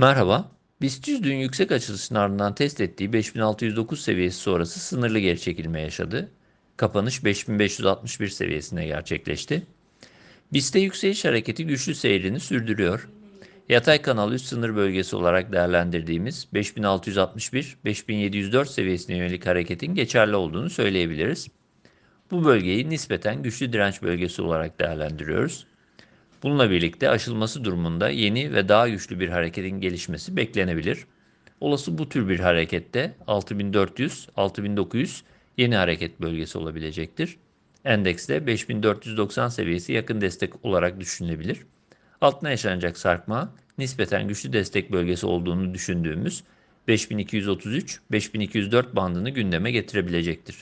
Merhaba. BIST 100 dün yüksek açılışın ardından test ettiği 5609 seviyesi sonrası sınırlı geri çekilme yaşadı. Kapanış 5561 seviyesine gerçekleşti. BIST'te yükseliş hareketi güçlü seyrini sürdürüyor. Yatay kanal üst sınır bölgesi olarak değerlendirdiğimiz 5661-5704 seviyesine yönelik hareketin geçerli olduğunu söyleyebiliriz. Bu bölgeyi nispeten güçlü direnç bölgesi olarak değerlendiriyoruz. Bununla birlikte aşılması durumunda yeni ve daha güçlü bir hareketin gelişmesi beklenebilir. Olası bu tür bir harekette 6400-6900 yeni hareket bölgesi olabilecektir. Endekste 5490 seviyesi yakın destek olarak düşünülebilir. Altına yaşanacak sarkma nispeten güçlü destek bölgesi olduğunu düşündüğümüz 5233-5204 bandını gündeme getirebilecektir.